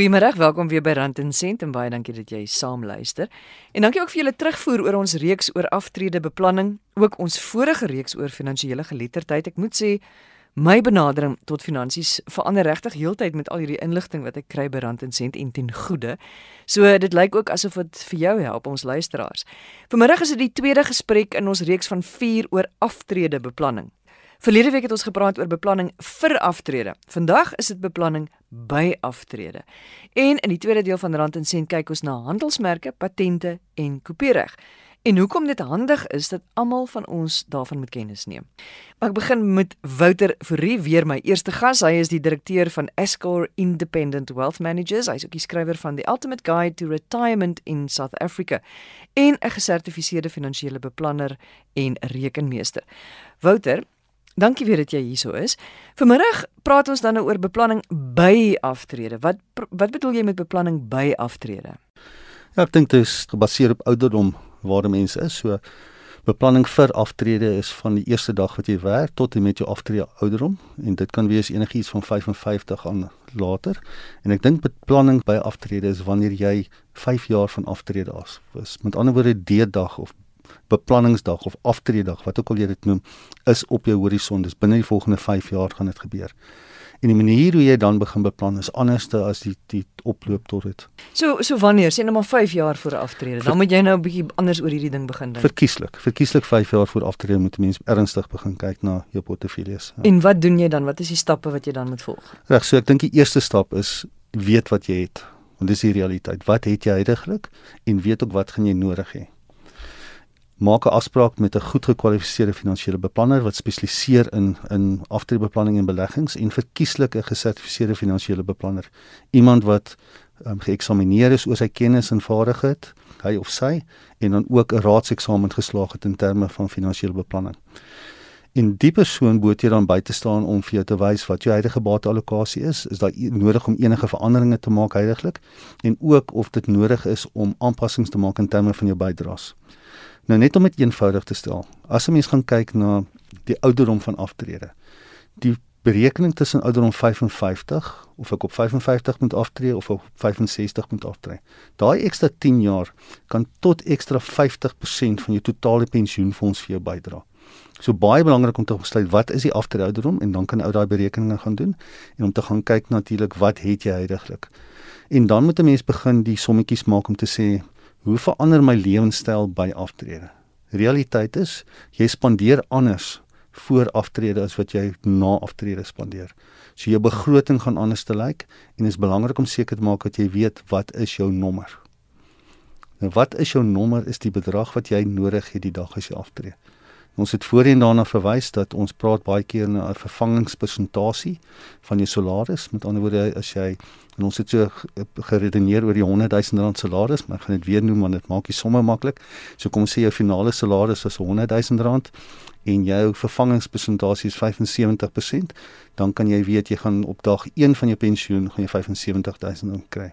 Goeiemôre, welkom weer by Rand en Sent en baie dankie dat jy saam luister. En dankie ook vir julle terugvoer oor ons reeks oor aftrede beplanning, ook ons vorige reeks oor finansiële geletterdheid. Ek moet sê my benadering tot finansies verander regtig heeltyd met al hierdie inligting wat ek kry by Rand en Sent en ten goeie. So dit lyk ook asof dit vir jou help ons luisteraars. Vanmiddag is dit die tweede gesprek in ons reeks van 4 oor aftrede beplanning. Verlede week het ons gepraat oor beplanning vir aftrede. Vandag is dit beplanning by aftrede. En in die tweede deel van Rand en Sent kyk ons na handelsmerke, patente en kopiereg. En hoekom dit handig is dat almal van ons daarvan moet kennis neem. Ek begin met Wouter Fourie, weer my eerste gas. Hy is die direkteur van Escor Independent Wealth Managers. Hy is ook die skrywer van The Ultimate Guide to Retirement in South Africa en 'n gesertifiseerde finansiële beplanner en rekenmeester. Wouter, Dankie weer dat jy hierso is. Vanmiddag praat ons dan nou oor beplanning by aftrede. Wat wat bedoel jy met beplanning by aftrede? Ja, ek dink dit is gebaseer op ouderdom waar 'n mens is. So beplanning vir aftrede is van die eerste dag wat jy werk tot en met jou aftrede ouderdom en dit kan wees enigiets van 55 aan later. En ek dink beplanning by aftrede is wanneer jy 5 jaar van aftrede af is. Met ander woorde D-dag of beplanningsdag of aftreedag wat ook al jy dit noem is op jou horison dis binne die volgende 5 jaar gaan dit gebeur en die manier hoe jy dan begin beplan is anderste as die die oploop tot dit. So so wanneer sê net maar 5 jaar voor aftrede, dan moet jy nou 'n bietjie anders oor hierdie ding begin dink. Verkieslik, verkieslik 5 jaar voor aftrede moet mense ernstig begin kyk na jou portefeuilles. Ja. En wat doen jy dan? Wat is die stappe wat jy dan moet volg? Reg, so ek dink die eerste stap is weet wat jy het. Want dis die realiteit. Wat het jy heidaglik en weet ook wat gaan jy nodig hê maak 'n afspraak met 'n goed gekwalifiseerde finansiële beplanner wat spesialiseer in in aftreebeplanning en beleggings en verkieslik 'n gesertifiseerde finansiële beplanner. Iemand wat um, geëksamineer is oor sy kennis en vaardigheid, hy of sy en dan ook 'n raadseksamen geslaag het in terme van finansiële beplanning. En die persoon moet jy dan by te staan om vir jou te wys wat jou huidige bateallokasie is, is daar nodig om enige veranderinge te maak heiliglik en ook of dit nodig is om aanpassings te maak in terme van jou bydraes. Nou net om dit eenvoudig te stel. As 'n mens gaan kyk na die ouderdom van aftrede. Die berekening tussen ouderdom 55 of ek op 55 moet aftree of op 65 moet aftree. Daai ekstra 10 jaar kan tot ekstra 50% van jou totale pensioenfonds vir jou bydra. So baie belangrik om te besluit wat is die aftrede ouderdom en dan kan ou daai berekeninge gaan doen en om te gaan kyk natuurlik wat het jy heidaglik. En dan moet 'n mens begin die sommetjies maak om te sê Hoe verander my lewenstyl by aftrede? Realiteit is, jy spandeer anders voor aftrede as wat jy na aftrede spandeer. So jou begroting gaan anders te lyk en dit is belangrik om seker te maak dat jy weet wat is jou nommer. Nou wat is jou nommer is die bedrag wat jy nodig het die dag as jy aftree. Ons het voorheen daarna verwys dat ons praat baie keer na 'n vervangingspersentasie van jou salaris. Met ander woorde, as jy en ons het so geredeneer oor die 100 000 rand salaris, maar ek gaan dit weer noem want dit maak die somme maklik. So kom ons sê jou finale salaris is 100 000 rand en jou vervangingspersentasie is 75%, dan kan jy weet jy gaan op dag 1 van jou pensioen gaan jy 75000 rand kry.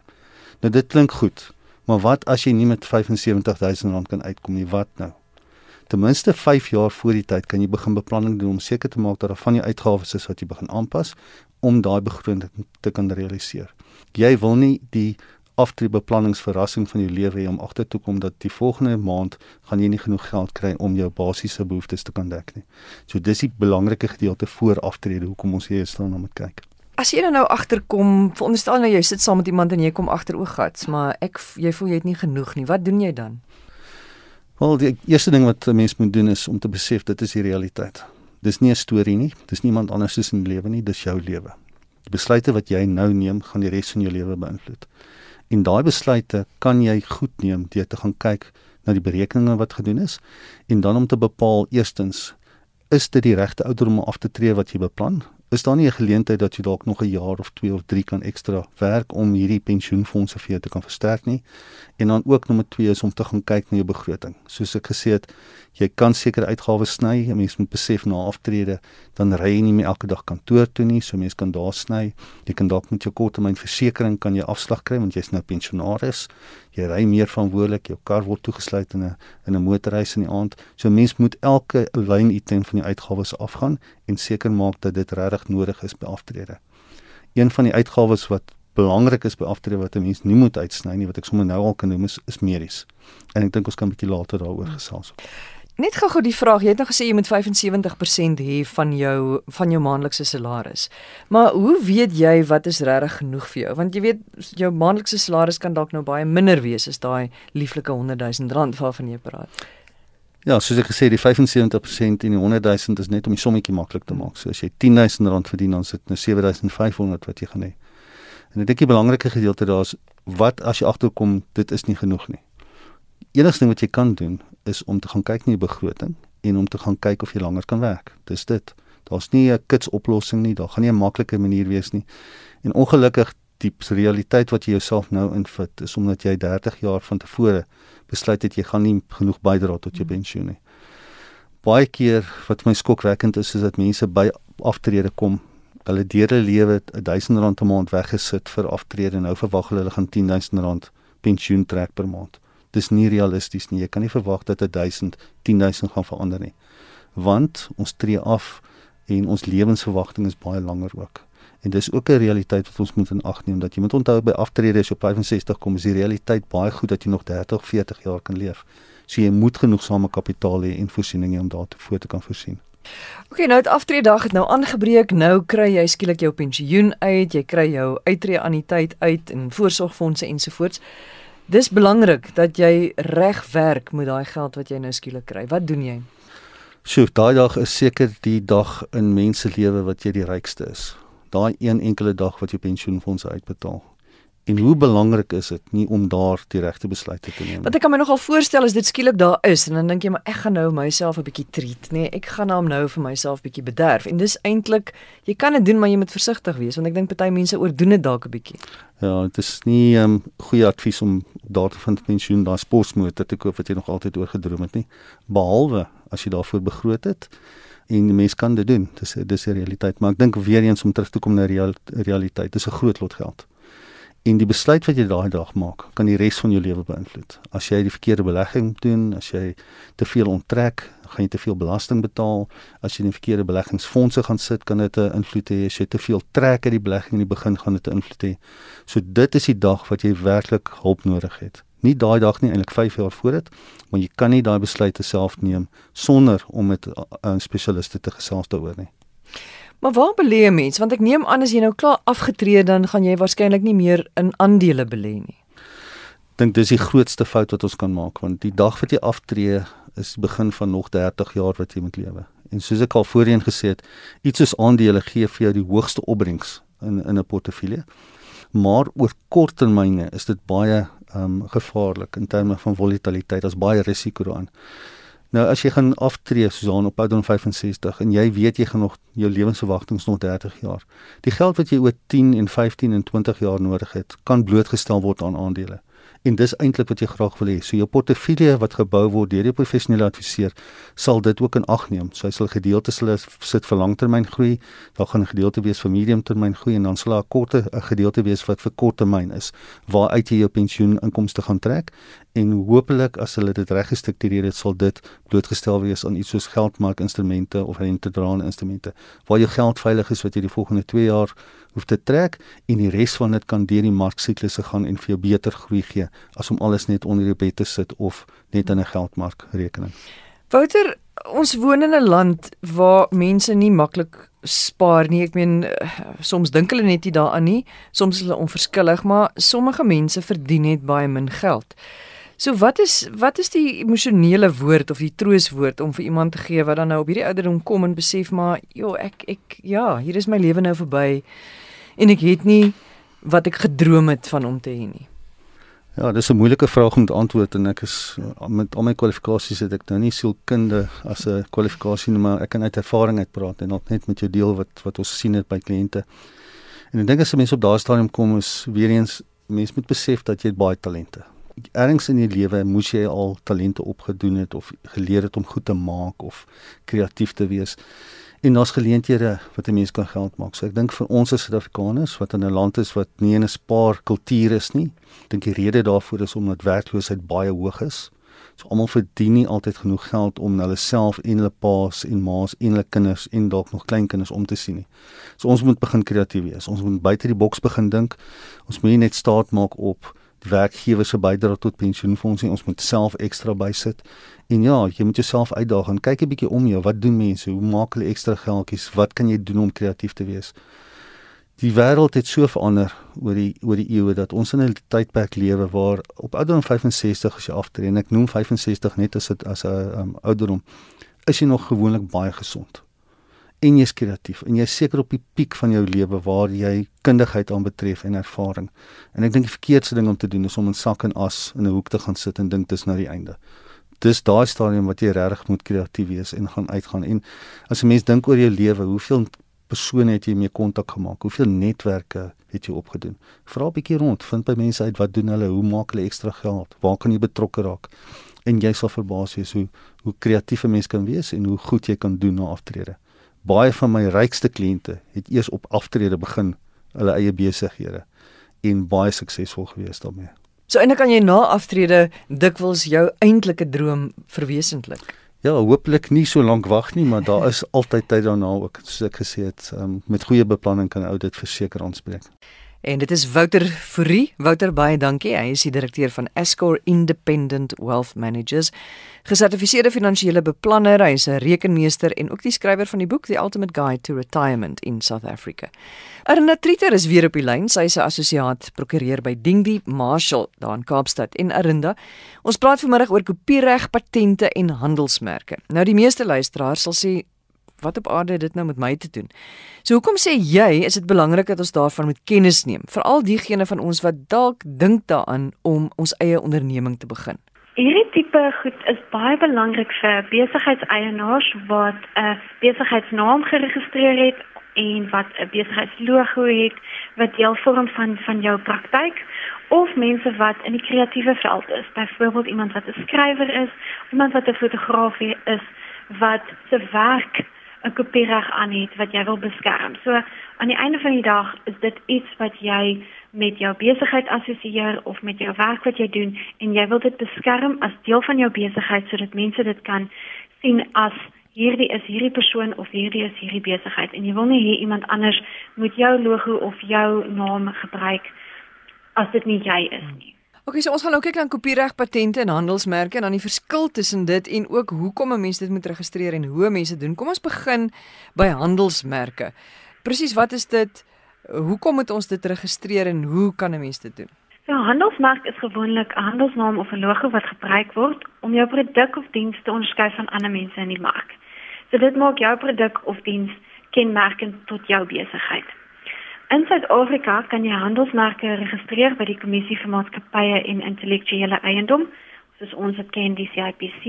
Nou dit klink goed, maar wat as jy nie met 75000 rand kan uitkom nie? Wat nou? Ten minste 5 jaar voor die tyd kan jy begin beplanning doen om seker te maak dat daar van jou uitgawes is wat jy begin aanpas om daai begroting te kan realiseer. Jy wil nie die aftreebeplanningsverrassing van jou lewe hê om agter toe kom dat die volgende maand gaan jy nie genoeg geld kry om jou basiese behoeftes te kan dek nie. So dis die belangrike gedeelte voor aftrede hoekom ons hier staan om te kyk. As jy nou agterkom, veronderstel nou jy sit saam met iemand en jy kom agter o, gats, maar ek jy voel jy het nie genoeg nie. Wat doen jy dan? Wel, die eerste ding wat 'n mens moet doen is om te besef dit is die realiteit. Dis nie 'n storie nie, dis niemand anders se lewe nie, dis jou lewe. Die besluite wat jy nou neem, gaan die res van jou lewe beïnvloed. En daai besluite kan jy goed neem deur te gaan kyk na die berekeninge wat gedoen is en dan om te bepaal eerstens is dit die regte ouderdom om af te tree wat jy beplan? Is daar nie 'n geleentheid dat jy dalk nog 'n jaar of 2 of 3 kan ekstra werk om hierdie pensioenfonde vir jou te kan versterk nie? En dan ook nommer 2 is om te gaan kyk na jou begroting. Soos ek gesê het, jy kan seker uitgawes sny. 'n Mens moet besef na aftrede, dan ry jy nie meer elke dag kantoor toe nie, so mens kan daar sny. Jy kan dalk met jou korttermynversekering kan jy afslag kry want jy's nou pensionaris. Jy ry meer verantwoordelik, jou kar word toegesluit in 'n in 'n motorreis in die aand. So mens moet elke lyn item van die uitgawes afgaan en seker maak dat dit regtig nodig is by aftrede. Een van die uitgawes wat belangrik is by aftrede wat 'n mens nie moet uitsny nie wat ek sommer nou al kan noem is, is medies. En ek dink ons kan 'n bietjie later daaroor gesels. Net gou-gou die vraag, jy het nou gesê jy moet 75% hê van jou van jou maandelikse salaris. Maar hoe weet jy wat is regtig genoeg vir jou? Want jy weet jou maandelikse salaris kan dalk nou baie minder wees as daai lieflike 100 000 rand waarvan jy praat. Ja, soos ek gesê die 75% en die 100 000 is net om die sommetjie maklik te maak. So as jy 10 000 rand verdien, dan sit nou 7500 wat jy gaan hê. En ek dink die belangrike gedeelte daar is wat as jy agterkom dit is nie genoeg nie. Enigste ding wat jy kan doen is om te gaan kyk na die begroting en om te gaan kyk of jy langer kan werk. Dis dit. Daar's nie 'n kits oplossing nie. Daar gaan nie 'n maklike manier wees nie. En ongelukkig die realiteit wat jy jouself nou invit is omdat jy 30 jaar van tevore besluit het jy gaan nie genoeg bydra tot jou hmm. pensioen nie. Baie keer wat my skokwekkend is is dat mense by aftrede kom. Hulle deur hulle lewe 1000 rand 'n maand weggesit vir aftrede en nou verwag hulle hulle gaan 10000 rand pensioen trek per maand dis nie realisties nie. Jy kan nie verwag dat 1000 10000 gaan verander nie. Want ons tree af en ons lewensverwagting is baie langer ook. En dis ook 'n realiteit wat ons moet in ag neem dat jy moet onthou by aftrede as jy op 65 kom, is die realiteit baie goed dat jy nog 30, 40 jaar kan leef. So jy moet genoegsame kapitaal hê en voorsiening om daarvoor te kan voorsien. OK, nou het aftreedag het nou aangebreek. Nou kry jy skielik jou pensioen uit, jy kry jou uittreë anniteit uit en voorsorgfondse ensovoorts. Dis belangrik dat jy reg werk met daai geld wat jy nou skielik kry. Wat doen jy? Sjoe, daai dag is seker die dag in mense lewe wat jy die rykste is. Daai een enkele dag wat jy pensioenfonds uitbetaal. En hoe belangrik is dit nie om daar die regte besluite te neem nie. Want ek kan my nogal voorstel as dit skielik daar is en dan dink jy maar ek gaan nou myself 'n bietjie treat, nê. Nee, ek gaan nou nou vir myself bietjie bederf. En dis eintlik jy kan dit doen maar jy moet versigtig wees want ek dink party mense oordoen dit dalk 'n bietjie. Ja, dit is nie 'n um, goeie advies om daar te vind pensioen daai sportmotor te koop wat jy nog altyd oor gedroom het nie. Behalwe as jy daarvoor begroot het en mens kan dit doen. Dis dis die realiteit, maar ek dink weer eens om terug te kom na real, realiteit. Dis 'n groot lot geld. En die besluit wat jy daai dag maak, kan die res van jou lewe beïnvloed. As jy die verkeerde belegging doen, as jy te veel onttrek, gaan jy te veel belasting betaal. As jy in die verkeerde beleggingsfondse gaan sit, kan dit 'n invloed hê. As jy te veel trek uit die belegging in die begin, gaan dit 'n invloed hê. So dit is die dag wat jy werklik hulp nodig het. Nie daai dag nie, eintlik 5 jaar voor dit, maar jy kan nie daai besluite self neem sonder om met 'n spesialiste te gesels daaroor nie. Maar waar belê 'n mens? Want ek neem aan as jy nou klaar afgetree dan gaan jy waarskynlik nie meer in aandele belê nie. Dink dis die grootste fout wat ons kan maak want die dag wat jy aftree is die begin van nog 30 jaar wat jy moet lewe. En soos ek al voorheen gesê het, iets soos aandele gee vir jou die hoogste opbrengs in in 'n portefeulje. Maar oor kort termyne is dit baie ehm um, gevaarlik in terme van volatiliteit. Daar's baie risiko daarin. Nou as jy gaan aftree soos aan op ouderdom 65 en jy weet jy gaan nog jou lewensverwagting nog 30 jaar. Die geld wat jy oor 10 en 15 en 20 jaar nodig het, kan blootgestel word aan aandele. En dis eintlik wat jy graag wil hê. So jou portefeulje wat gebou word deur 'n professionele adviseur, sal dit ook in ag neem. So hy sal gedeeltes hulle sit vir langtermyn groei, daar gaan 'n gedeelte wees vir mediumtermyn groei en dan sal daar 'n korte 'n gedeelte wees wat vir korttermyn is, waaruit jy jou pensioeninkomste gaan trek en hopelik as hulle dit reg gestruktureer het sal dit blootgestel wees aan iets soos geldmarkinstrumente of rentedraende instrumente waar jou geld veilig is wat jy die volgende 2 jaar hoef te trek en die res van dit kan deur die marksiklusse gaan en vir jou beter groei gee as om alles net onder jou bed te sit of net in 'n geldmarkrekening. Wouter, ons woon in 'n land waar mense nie maklik spaar nie. Ek meen soms dink hulle net nie daaraan nie. Soms is hulle onverskillig, maar sommige mense verdien net baie min geld. So wat is wat is die emosionele woord of die trooswoord om vir iemand te gee wat dan nou op hierdie ouderdom kom en besef maar joh ek ek ja, hier is my lewe nou verby en ek het nie wat ek gedroom het van om te hê nie. Ja, dis 'n moeilike vraag om te antwoord en ek is met al my kwalifikasies het ek nou nie sielkunde as 'n kwalifikasie nie, maar ek kan uit ervaring uit praat en net met jou deel wat wat ons sien het by kliënte. En ek dink as 'n mens op daardie stadium kom is weer eens mens moet besef dat jy baie talente ergens in jou lewe moes jy al talente opgedoen het of geleer het om goed te maak of kreatief te wees. En daar's geleenthede wat 'n mens kan geld maak. So ek dink vir ons as Suid-Afrikaners wat in 'n land is wat nie 'n spaar kultuur is nie, dink die rede daarvoor is omdat werkloosheid baie hoog is. So almal verdien nie altyd genoeg geld om hulle self en hulle paas en ma's en hulle kinders en dalk nog kleinkinders om te sien nie. So ons moet begin kreatief wees. Ons moet buite die boks begin dink. Ons moet nie net staat maak op die werkgewer se bydrae tot pensioenfonds nie. Ons moet self ekstra bysit. En ja, jy moet jouself uitdaag en kyk 'n bietjie om jou. Wat doen mense? Hoe maak hulle ekstra geldjies? Wat kan jy doen om kreatief te wees? Die wêreld het so verander oor die oor die eeue dat ons in 'n tydperk lewe waar op ouderdom 65 as jy aftree en ek noem 65 net as dit as 'n um, ouderdom is jy nog gewoonlik baie gesond en jy's kreatief en jy's seker op die piek van jou lewe waar jy kundigheid aan betref en ervaring. En ek dink die verkeerdste ding om te doen is om in sak en as in 'n hoek te gaan sit en dink dis nou die einde. Dis daai stadium wat jy regtig moet kreatief wees en gaan uitgaan. En as 'n mens dink oor jou lewe, hoeveel persone het jy mee kontak gemaak? Hoeveel netwerke het jy opgedoen? Vra 'n bietjie rond, vind by mense uit wat doen hulle, hoe maak hulle ekstra geld? Waar kan jy betrokke raak? En jy sal verbaas wees hoe hoe kreatief 'n mens kan wees en hoe goed jy kan doen na aftrede baie van my rykste kliënte het eers op aftrede begin hulle eie besighede en baie suksesvol gewees daarmee. So eintlik kan jy na aftrede dikwels jou eintlike droom verwesenlik. Ja, hooplik nie so lank wag nie, maar daar is altyd tyd daarna ook, soos ek gesê het, um, met goeie beplanning kan ou dit verseker aanspreek. En dit is Wouter Fourie. Wouter baie dankie. Hy is die direkteur van Escor Independent Wealth Managers, gesertifiseerde finansiële beplanner, hy is 'n rekenmeester en ook die skrywer van die boek The Ultimate Guide to Retirement in South Africa. Arna Triter is weer op die lyn. Sy is 'n assosiaat prokureur by Dingdi Marshall daar in Kaapstad en Arinda. Ons praat vanmiddag oor kopiereg, patente en handelsmerke. Nou die meeste luisteraars sal sê wat op aarde het dit nou met my te doen? So hoekom sê jy is dit belangrik dat ons daarvan moet kennis neem, veral diegene van ons wat dalk dink daaraan om ons eie onderneming te begin? Hierdie tipe goed is baie belangrik vir besigheidseienaars wat 'n besigheidsnaam geregistreer het en wat 'n besigheidslogo het wat deel vorm van van jou praktyk of mense wat in die kreatiewe veld is, byvoorbeeld iemand wat 'n skrywer is, iemand wat 'n fotograaf is wat se werk 'n kopiereg aan het wat jy wil beskerm. So aan die einde van die dag is dit iets wat jy met jou besigheid assosieer of met jou werk wat jy doen en jy wil dit beskerm as deel van jou besigheid sodat mense dit kan sien as hierdie is hierdie persoon of hierdie is hierdie besigheid en jy wil nie hê iemand anders moet jou logo of jou naam gebruik as dit nie jy is nie. Okay, so ons gaan nou kyk na kopiereg patente en handelsmerke en dan die verskil tussen dit en ook hoekom 'n mens dit moet registreer en hoe mense doen. Kom ons begin by handelsmerke. Presies, wat is dit? Hoekom moet ons dit registreer en hoe kan 'n mens dit doen? So, handelsmerk is gewoonlik 'n handelsnaam of 'n logo wat gebruik word om jou produk of diens te onderskei van ander mense in die mark. So dit maak jou produk of diens kenmerkend tot jou besigheid. In Suid-Afrika kan jy handelsmerke registreer by die Kommissie vir Maatskappye en Intellektuele Eiendom, soos ons dit ken die CIPC.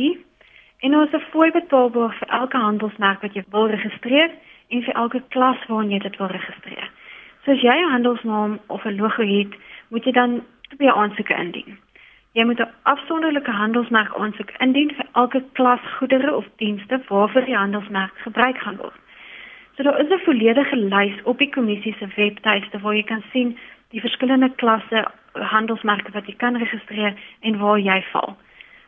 En ons het fooi betaalbaar vir elke handelsmerk wat jy wil registreer en vir elke klas waarin jy dit wil registreer. So as jy 'n handelsnaam of 'n logo het, moet jy dan twee aansoeke indien. Jy moet 'n afsonderlike handelsmerk aansoek indien vir elke klas goedere of dienste waarvoor die handelsmerk gebruik gaan word. So daar is 'n volledige lys op die kommissie se webtuiste waar jy kan sien die verskillende klasse handelsmerke wat jy kan registreer en waar jy val.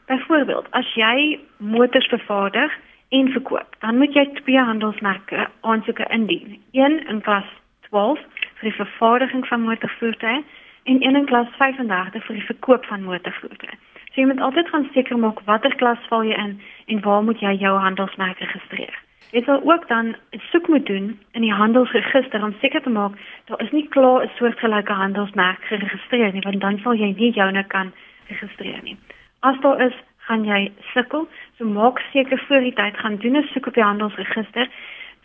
Byvoorbeeld, as jy motors vervaardig en verkoop, dan moet jy twee handelsmerke aansoeke indien. Een in klas 12 vir die vervaardiging van motorvoertuie en een in klas 35 vir die verkoop van motorvoertuie. So jy moet altyd gaan seker maak watter klas val jy in en waar moet jy jou handelsmerk registreer. Jy sal ook dan soek moet doen in die handelsregister om seker te maak daar is nie klaar 'n soortgelyke handelsmerk geregistreer nie, want dan sal jy nie joune kan registreer nie. As daar is, gaan jy sukkel, so maak seker voor die tyd gaan doen 'n soek op die handelsregister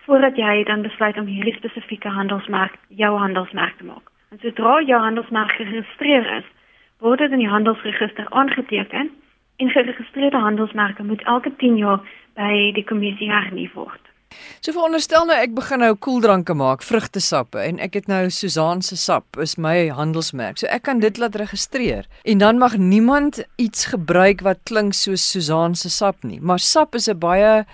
voordat jy dan besluit om hierdie spesifieke handelsmerk jou handelsmerk te maak. En sodra jou handelsmerk geregistreer is, word dit in die handelsregister aangeteken en geregistreerde handelsmerke moet elke 10 jaar by die kommissie hernu word. So veronderstel nou ek begin nou koeldranke maak, vrugtesappe en ek het nou Susan se sap is my handelsmerk. So ek kan dit laat registreer en dan mag niemand iets gebruik wat klink soos Susan se sap nie. Maar sap is 'n baie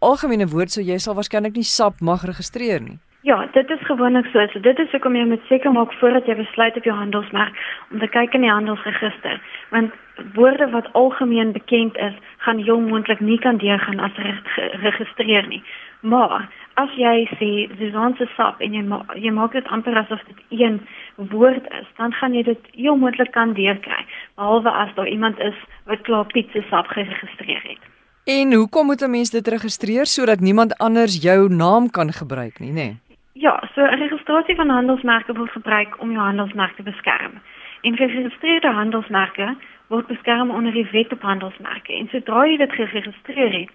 algemene woord, so jy sal waarskynlik nie sap mag registreer nie. Ja, dit is gewoonlik so. So dit is hoekom jy moet seker maak voordat jy besluit op jou handelsmerk om te kyk in die handelsregister. Want woorde wat algemeen bekend is, gaan heel moontlik nie kan deurgaan as geregistreer nie. Maar as jy sê Suzanne se sap en jy ma jy maak dit amper asof dit een woord is, dan gaan jy dit heel moontlik kan deurkry, behalwe as daar iemand is wat klaar pizza sap geregistreer het. En hoekom moet 'n mens dit registreer sodat niemand anders jou naam kan gebruik nie, nê? Nee? Ja, so 'n registrasie van handelsmerke word gebruik om jou handelsmerk te beskerm. En geregistreerde handelsmerke word beskerm onder die wet op handelsmerke. En sodra jy dit geregistreer het,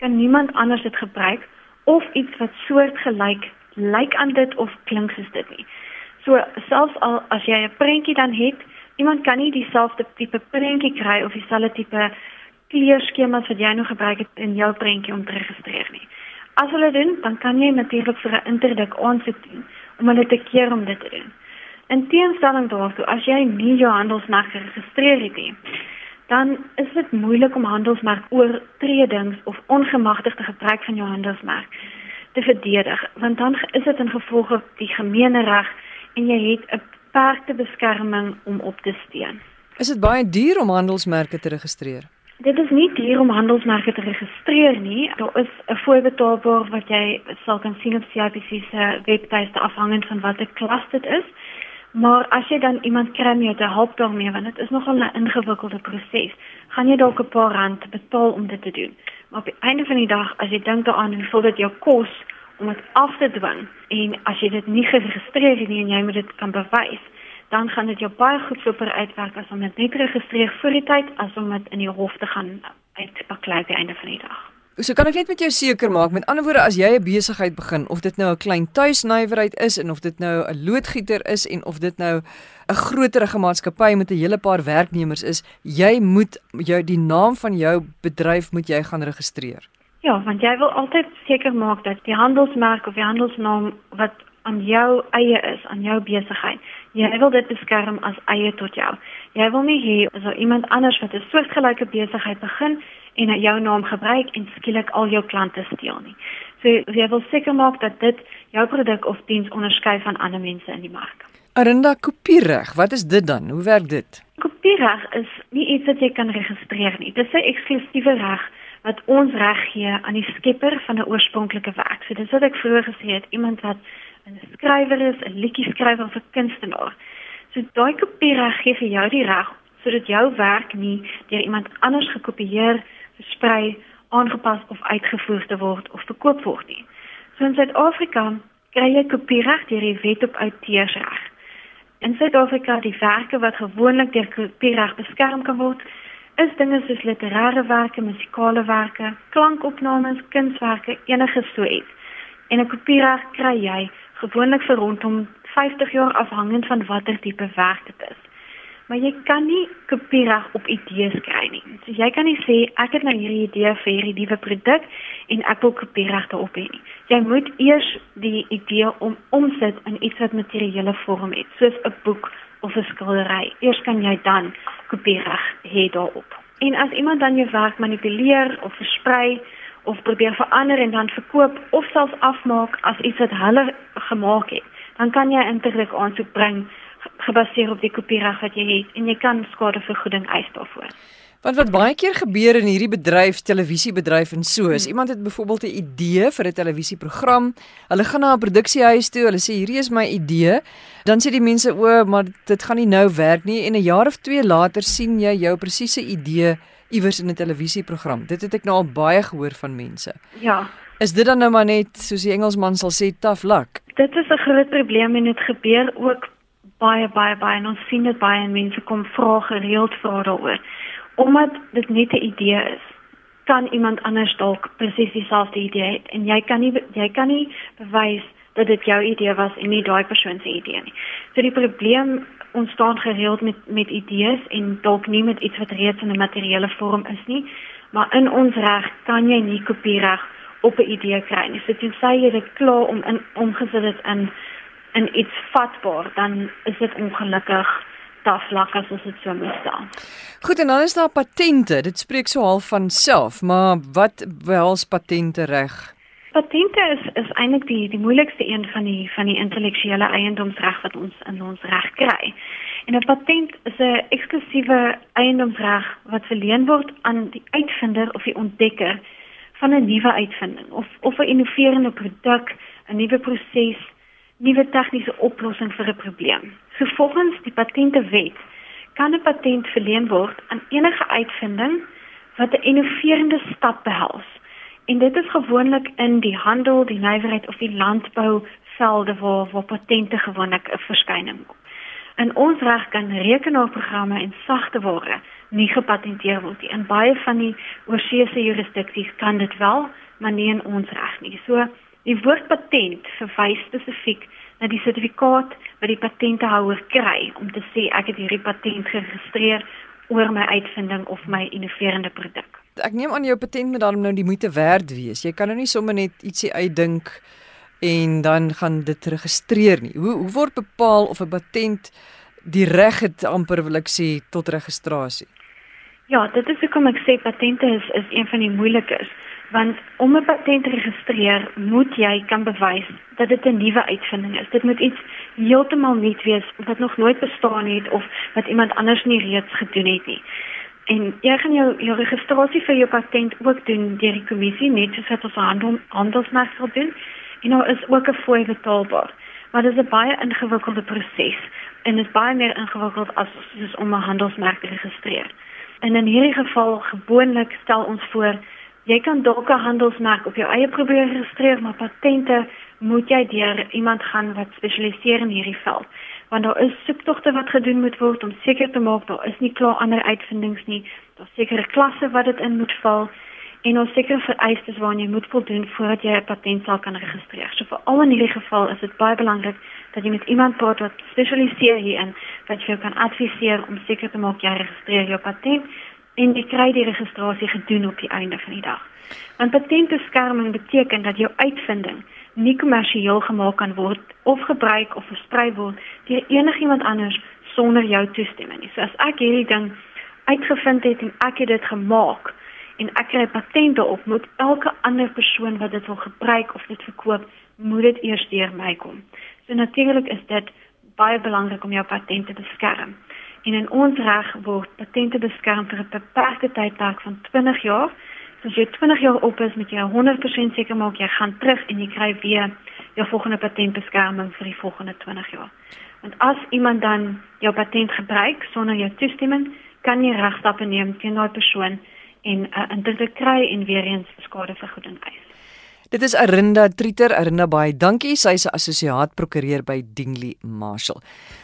kan niemand anders dit gebruik of iets wat soortgelyk lyk aan dit of klink soos dit nie. So selfs al as jy 'n prentjie dan het, iemand kan nie dieselfde tipe prentjie kry of dieselfde tipe kleurskemas wat jy nou gebruik het in jou prentjie om te registreer nie. As hulle doen, dan kan jy natuurlik vir 'n interdik aansoek doen om hulle te keer om dit te doen. In teenstelling daartoe, as jy nie jou handelsmerk geregistreer het nie, dan is dit moeilik om handelsmerk oortredings of ongemagtigde gebruik van jou handelsmerk te verdedig, want dan is dit in gevolge die gemeenereg en jy het 'n beperkte beskerming om op te steun. Is dit baie duur om handelsmerke te registreer? Dit is nie duur om handelsmerke te registreer nie. Daar is 'n voorbetaalbaar wat jy sal kan sien op CIPC se webtuiste afhangend van watter klas dit is. Maar as jy dan iemand kry om jou te help daarmee, want dit is nogal 'n ingewikkelde proses, gaan jy dalk 'n paar rand betaal om dit te doen. Maar op die einde van die dag, as jy dink daaraan hoeveel dit jou kos om dit af te dwing en as jy dit nie geregistreer het nie en jy moet dit kan bewys, dan gaan dit jou baie goedkoper uitwerk as om dit net registreer voor die tyd as om dit in die hof te gaan uitpaklei aan die einde van die dag. So kan ek net met jou seker maak met ander woorde as jy 'n besigheid begin of dit nou 'n klein tuisnywerheid is en of dit nou 'n loodgieter is en of dit nou 'n groterige maatskappy met 'n hele paar werknemers is, jy moet jou die naam van jou bedryf moet jy gaan registreer. Ja, want jy wil altyd seker maak dat die handelsmerk of die handelsnaam wat aan jou eie is, aan jou besigheid. Jy wil dit beskerm as eie tot jou. Jy wil nie hê so iemand anders wat 'n soortgelyke besigheid begin en jou naam gebruik en skielik al jou klante steel nie. So jy wil seker maak dat dit jou produk of diens onderskei van ander mense in die mark. Arinda kopiereg, wat is dit dan? Hoe werk dit? Kopiereg is nie iets wat jy kan registreer nie. Dit is 'n eksklusiewe reg wat ons reg gee aan die skepper van 'n oorspronklike werk. So dis wat ek vroeër gesê het, iemand wat 'n skrywer is, 'n liedjie skrywer of 'n kunstenaar. So daai kopiereg gee vir jou die reg sodat jou werk nie deur iemand anders gekopieer, versprei, aangepas of uitgevoer te word of verkoop word nie. So in Suid-Afrika kry jy kopiereg deur die wet op outeursreg. In Suid-Afrika die werke wat gewoonlik deur kopiereg beskerm kan word, is dinge soos literêre werke, musikale klankopnames, kunswerke, enige so iets. En 'n kopiereg kry jy gewoonlik vir rondom 50 jaar afhangend van watter tipe werk dit is. Maar jy kan nie kopiereg op idees kry nie. So jy kan nie sê ek het nou hierdie idee vir hierdie nuwe produk en ek wil kopiereg daarop hê nie. Jy moet eers die idee om omsit in iets wat materiële vorm het, soos 'n boek of 'n skildery. Eers kan jy dan kopiereg hê daarop. En as iemand dan jou werk manipuleer of versprei, of probeer verander en dan verkoop of selfs afmaak as iets wat hulle gemaak het, dan kan jy 'n interdruk aansoek bring gebaseer op die kopiereg wat jy het en jy kan skadevergoeding eis daarvoor. Want wat baie keer gebeur in hierdie bedryf, televisiebedryf en so, is hmm. iemand het byvoorbeeld 'n idee vir 'n televisieprogram. Hulle gaan na 'n produksiehuis toe, hulle sê hierdie is my idee. Dan sê die mense o, maar dit gaan nie nou werk nie en 'n jaar of 2 later sien jy jou presiese idee iewers in 'n televisieprogram. Dit het ek nou al baie gehoor van mense. Ja. Is dit dan nou maar net soos die Engelsman sal sê tough luck? Dit is 'n groot probleem en dit gebeur ook baie baie baie en ons sien dit baie en mense kom vra gereeld vra daaroor. Omdat dit net 'n idee is kan iemand anders dalk presies dieselfde idee hê en jy kan nie jy kan nie bewys dat dit jou idee was en nie daai persoon se idee nie. So die probleem ontstaan gereeld met met idees en dalk nie met iets wat reeds in 'n materiële vorm is nie, maar in ons reg kan jy nie kopiereg op 'n idee kry nie. So dit sê jy dit klaar om in omgesit het in in iets vatbaar, dan is dit ongelukkig taflak as ons dit so moet staan. Goed en dan is daar patente. Dit spreek so half van self, maar wat behels patente reg? Patente is is eintlik die die moeilikste een van die van die intellektuele eiendomsreg wat ons in ons reg kry. En 'n patent is 'n eksklusiewe eiendomsreg wat verleen word aan die uitvinder of die ontdekker van 'n nuwe uitvinding of of 'n innoverende produk, 'n nuwe proses, nuwe tegniese oplossing vir 'n probleem. So volgens die patentewet kan 'n patent verleen word aan enige uitvinding wat 'n innoverende stap behels. En dit is gewoonlik in die handel, die nywerheid of die landbou velde waar waar patente gewoonlik 'n verskyning maak. In ons reg kan rekenaarprogramme en sagte ware nie gepatenteer word nie. In baie van die oorseese jurisdiksies kan dit wel, maar nie in ons reg nie. So die woord patent verwys spesifiek na die sertifikaat wat die patentehouer kry om te sê ek het hierdie patent geregistreer oor my uitvinding of my innoverende produk. Ek neem aan jou patent moet dan nou die moeite werd wees. Jy kan nou nie sommer net ietsie uitdink en dan gaan dit registreer nie. Hoe hoe word bepaal of 'n patent die reg het amper wil ek sê tot registrasie? Ja, dit is hoekom ek sê patente is is een van die moeilikes want om 'n patent te registreer moet jy kan bewys dat dit 'n nuwe uitvinding is. Dit moet iets heeltemal nuut wees wat nog nooit bestaan het of wat iemand anders nie reeds gedoen het nie. En jy gaan jou jou registrasie vir jou patent ook doen deur die kommissie net soos wat ons handel handelsmerk sal doen. En nou is ook 'n fooi betaalbaar. Maar dit is 'n baie ingewikkelde proses en dit is baie meer ingewikkeld as soos om 'n handelsmerk te registreer. En in hierdie geval gewoonlik stel ons voor jy kan dalk 'n handelsmerk op jou eie probeer registreer, maar patente moet jy deur iemand gaan wat spesialiseer in hierdie veld. Want daar is soektogte wat gedoen moet word om seker te maak daar is nie klaar ander uitvindings nie. Daar's sekere klasse wat dit in moet val en ons sekere vereistes waaraan jy moet voldoen voordat jy 'n patent sal kan registreer. So vir al in hierdie geval is dit baie belangrik dat jy met iemand praat wat spesialiseer hierin wat jou kan adviseer om seker te maak jy registreer jou patent en jy kry die registrasie gedoen op die einde van die dag. Want patentbeskerming beteken dat jou uitvinding nie kommersieel gemaak kan word of gebruik of versprei word deur enigiemand anders sonder jou toestemming nie. So as ek hierdie ding uitgevind het en ek het dit gemaak en ek kry patente op, moet elke ander persoon wat dit wil gebruik of dit verkoop, moet dit eers deur my kom. So natuurlik is dit baie belangrik om jou patente te beskerm. En in ons reg word patente beskerm vir 'n beperkte tydperk van 20 jaar. So as jy 20 jaar op is, moet jy 100% seker maak jy gaan terug en jy kry weer jou volgende patentbeskerming vir die volgende 20 jaar. Want as iemand dan jou patent gebruik sonder jou toestemming, kan jy regstappe neem teen daai persoon en 'n uh, indirek kry en weer eens skadevergoeding eis. Dit is Arinda Trieter, Arinda baie dankie. Sy is 'n assosiaat prokureur by Dingley Marshall.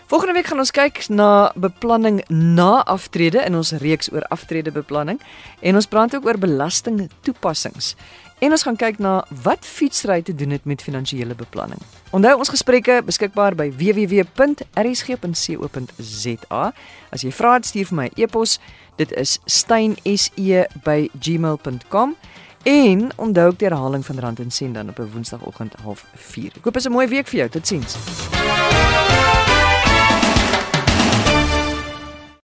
Volgende week gaan ons kyk na beplanning na aftrede in ons reeks oor aftrede beplanning en ons praat ook oor belasting toepassings. En ons gaan kyk na wat fietsry te doen het met finansiële beplanning. Onthou ons gesprekke beskikbaar by www.rsg.co.za. As jy vra stuur vir my e-pos. Dit is steinse@gmail.com. En onthou ook die herhaling van Rand en Sent dan op 'n Woensdagoggend 04:30. Ek hoop dit is 'n mooi week vir jou. Totsiens.